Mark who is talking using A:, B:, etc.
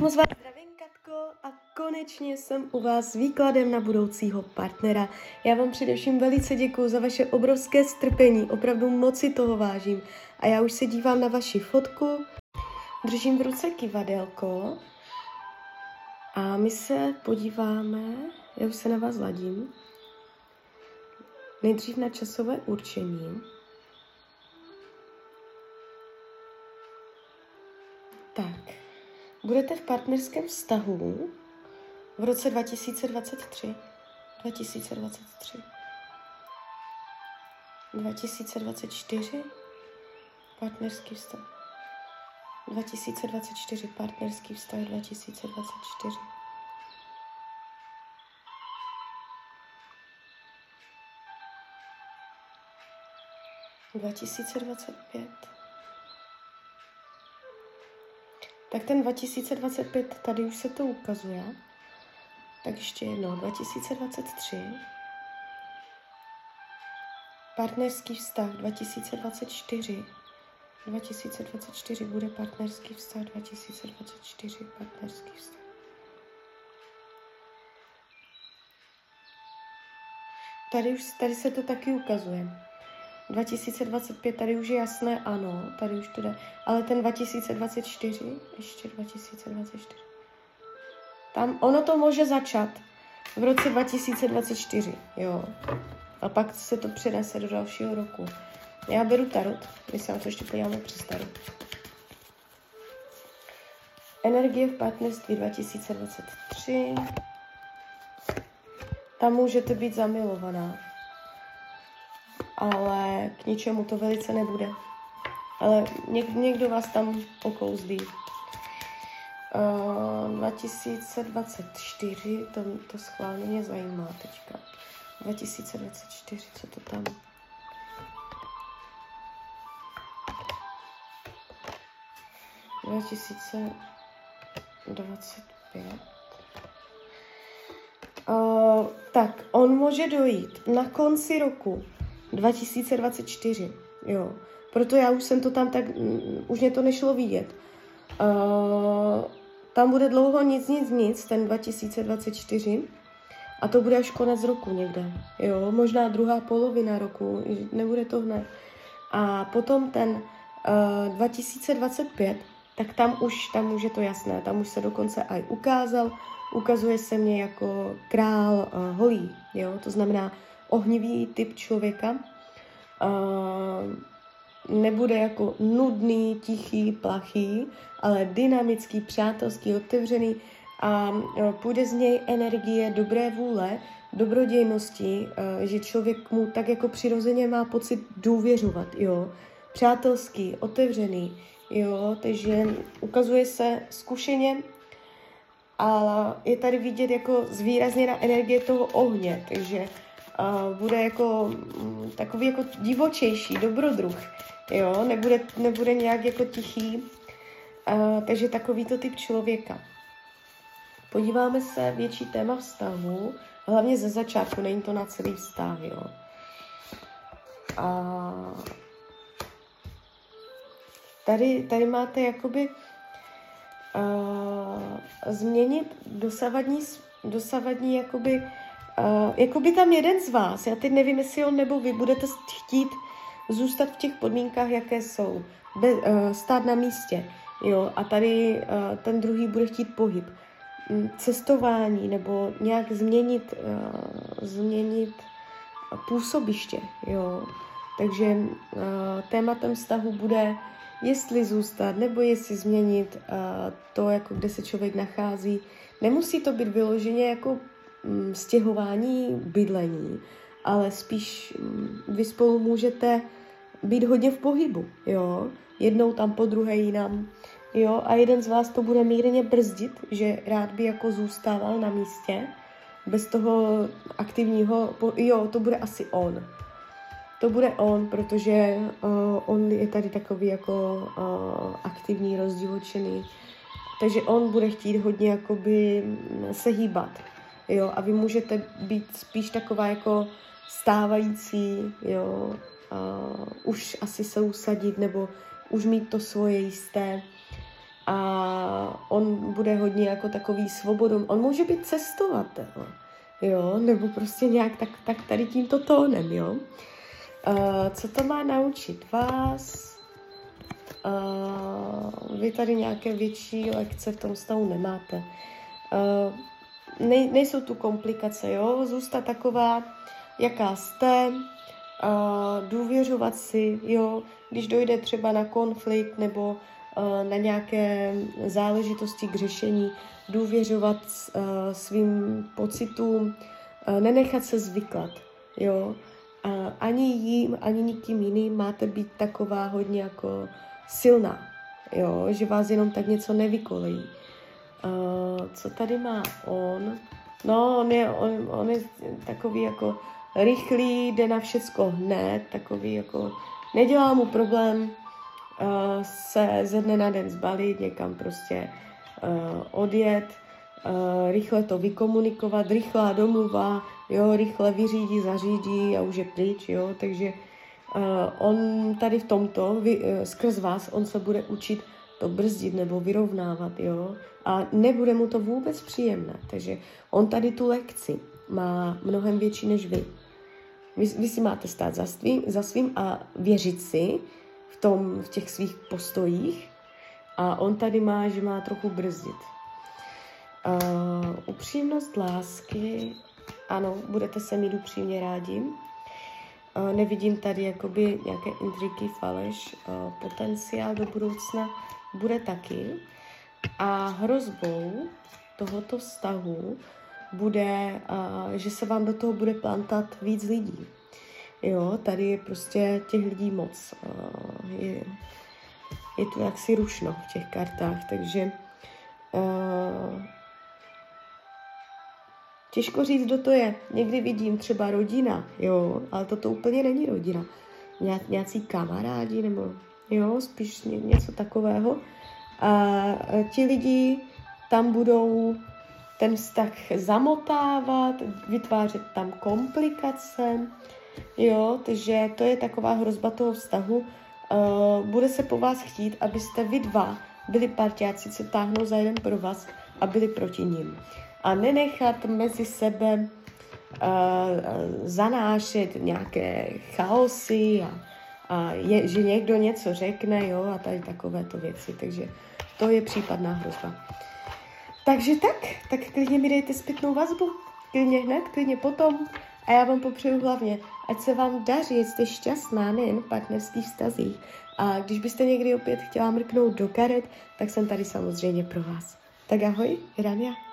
A: Tak moc vás zdravím, Katko, a konečně jsem u vás s výkladem na budoucího partnera. Já vám především velice děkuji za vaše obrovské strpení, opravdu moc si toho vážím. A já už se dívám na vaši fotku, držím v ruce kivadelko a my se podíváme, já už se na vás ladím, nejdřív na časové určení. Tak, budete v partnerském vztahu v roce 2023. 2023. 2024 partnerský vztah. 2024 partnerský vztah 2024. Dva tisíce dvacet pět. Tak ten 2025, tady už se to ukazuje. Tak ještě jednou, 2023. Partnerský vztah 2024. 2024 bude partnerský vztah, 2024 partnerský vztah. Tady, už, tady se to taky ukazuje. 2025, tady už je jasné ano, tady už to jde. Ale ten 2024, ještě 2024. Tam ono to může začat v roce 2024, jo. A pak se to přenese do dalšího roku. Já beru tarot, my se na to ještě podíváme přes tarot. Energie v partnerství 2023. Tam můžete být zamilovaná ale k ničemu to velice nebude. Ale něk, někdo vás tam okouzlí. Uh, 2024, to, to schválně mě zajímá teďka. 2024, co to tam? Uh, tak, on může dojít na konci roku 2024, jo. Proto já už jsem to tam tak, mm, už mě to nešlo vidět. Uh, tam bude dlouho nic, nic, nic, ten 2024. A to bude až konec roku někde. Jo, možná druhá polovina roku, nebude to hned. A potom ten uh, 2025, tak tam už, tam už je to jasné, tam už se dokonce aj ukázal, ukazuje se mě jako král uh, holí, jo, to znamená, ohnivý typ člověka. Nebude jako nudný, tichý, plachý, ale dynamický, přátelský, otevřený a půjde z něj energie dobré vůle, dobrodějnosti, že člověk mu tak jako přirozeně má pocit důvěřovat, jo. Přátelský, otevřený, jo, takže ukazuje se zkušeně, ale je tady vidět jako zvýrazněna energie toho ohně, takže bude jako um, takový jako divočejší, dobrodruh, jo, nebude, nebude nějak jako tichý, uh, takže takový to typ člověka. Podíváme se větší téma vztahu, hlavně ze začátku, není to na celý vztah, jo. A tady, tady máte jakoby uh, změnit dosavadní, dosavadní jakoby Uh, jako by tam jeden z vás, já teď nevím, jestli on nebo vy budete chtít zůstat v těch podmínkách, jaké jsou, Be, uh, stát na místě, jo, a tady uh, ten druhý bude chtít pohyb, mm, cestování nebo nějak změnit, uh, změnit působiště, jo. Takže uh, tématem vztahu bude, jestli zůstat nebo jestli změnit uh, to, jako kde se člověk nachází. Nemusí to být vyloženě jako stěhování bydlení, ale spíš mm, vy spolu můžete být hodně v pohybu, jo. Jednou tam, po druhé jinam, jo. A jeden z vás to bude mírně brzdit, že rád by jako zůstával na místě, bez toho aktivního, jo, to bude asi on. To bude on, protože uh, on je tady takový jako uh, aktivní, rozdivočený. Takže on bude chtít hodně jakoby se hýbat jo, a vy můžete být spíš taková jako stávající, jo, a už asi se usadit nebo už mít to svoje jisté. a on bude hodně jako takový svobodom. On může být cestovatel, jo, nebo prostě nějak tak, tak tady tímto tónem, jo. Uh, co to má naučit vás? Uh, vy tady nějaké větší lekce v tom stavu nemáte. Uh, nej, nejsou tu komplikace, jo, zůstat taková, jaká jste, uh, důvěřovat si, jo, když dojde třeba na konflikt nebo na nějaké záležitosti k řešení, důvěřovat svým pocitům, nenechat se zvyklat, jo, a ani jím, ani nikým jiným máte být taková hodně jako silná, jo, že vás jenom tak něco nevykolejí. Uh, co tady má on? No, on je, on, on je takový jako rychlý, jde na všecko hned, takový jako nedělá mu problém uh, se ze dne na den zbalit, někam prostě uh, odjet, uh, rychle to vykomunikovat, rychlá domluva, jo, rychle vyřídí, zařídí a už je pryč, jo, takže uh, on tady v tomto, vy, uh, skrz vás, on se bude učit to brzdit nebo vyrovnávat, jo, a nebude mu to vůbec příjemné, takže on tady tu lekci má mnohem větší než vy. Vy, vy si máte stát za svým, za svým a věřit si v, tom, v těch svých postojích a on tady má, že má trochu brzdit. Uh, upřímnost lásky, ano, budete se mít upřímně rádi. Uh, nevidím tady jakoby nějaké intriky, faleš, uh, potenciál do budoucna bude taky. A hrozbou tohoto vztahu bude, že se vám do toho bude plantat víc lidí. Jo, tady je prostě těch lidí moc. Je, je tu jaksi rušno v těch kartách, takže Těžko říct, kdo to je. Někdy vidím třeba rodina, jo, ale toto úplně není rodina. Ně, nějací kamarádi nebo jo, spíš ně, něco takového. A ti lidi tam budou ten vztah zamotávat, vytvářet tam komplikace, jo, takže to je taková hrozba toho vztahu. Uh, bude se po vás chtít, abyste vy dva byli partiáci, co táhnou za jeden pro vás a byli proti ním a nenechat mezi sebe uh, zanášet nějaké chaosy a, a je, že někdo něco řekne, jo, a tady takovéto věci. Takže to je případná hrozba. Takže tak, tak klidně mi dejte zpětnou vazbu, klidně hned, klidně potom a já vám popřeju hlavně, ať se vám daří, jste šťastná nejen v partnerských vztazích. A když byste někdy opět chtěla mrknout do karet, tak jsem tady samozřejmě pro vás. Tak ahoj, Rania.